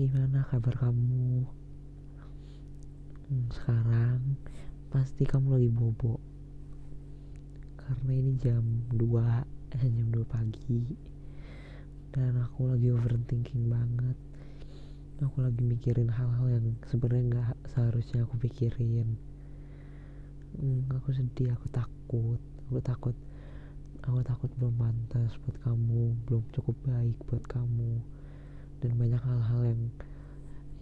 gimana kabar kamu? Hmm, sekarang pasti kamu lagi bobo. Karena ini jam 2 eh jam 2 pagi. Dan aku lagi overthinking banget. Aku lagi mikirin hal-hal yang sebenarnya nggak seharusnya aku pikirin. Hmm, aku sedih aku takut. Aku takut aku takut belum pantas buat kamu belum cukup baik buat kamu dan banyak hal-hal yang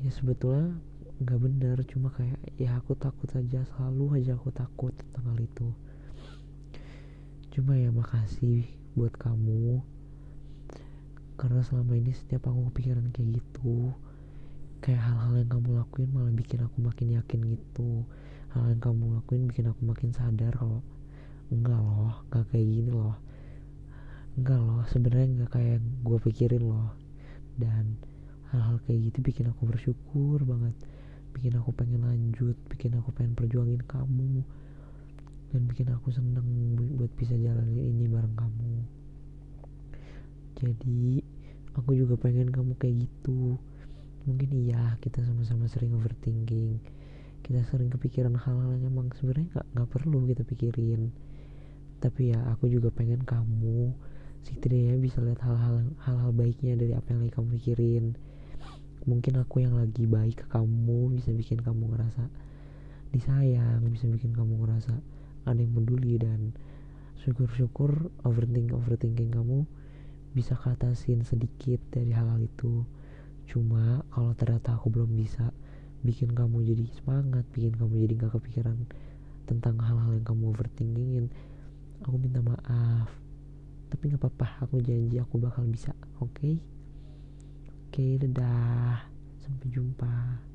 ya sebetulnya nggak benar. Cuma kayak ya aku takut aja selalu aja aku takut tentang hal itu. Cuma ya makasih buat kamu. Karena selama ini setiap aku kepikiran kayak gitu kayak hal-hal yang kamu lakuin malah bikin aku makin yakin gitu. Hal yang kamu lakuin bikin aku makin sadar kalau enggak loh enggak kayak gini loh. Enggak loh sebenarnya enggak kayak gue pikirin loh dan hal-hal kayak gitu bikin aku bersyukur banget. Bikin aku pengen lanjut bikin aku pengen perjuangin kamu. Dan bikin aku seneng buat bisa jalanin ini bareng kamu. Jadi aku juga pengen kamu kayak gitu. Mungkin iya kita sama-sama sering overthinking. Kita sering kepikiran hal-hal yang emang sebenarnya nggak nggak perlu kita pikirin. Tapi ya aku juga pengen kamu setidaknya bisa lihat hal-hal hal-hal baiknya dari apa yang lagi kamu pikirin. Mungkin aku yang lagi baik ke kamu bisa bikin kamu ngerasa disayang bisa bikin kamu ngerasa ada yang peduli dan syukur-syukur overthinking overthinking kamu bisa katasin sedikit dari hal-hal itu. Cuma kalau ternyata aku belum bisa bikin kamu jadi semangat bikin kamu jadi gak kepikiran tentang hal-hal yang kamu overthinkingin aku minta maaf tapi nggak apa-apa aku janji aku bakal bisa oke okay? oke okay, dadah sampai jumpa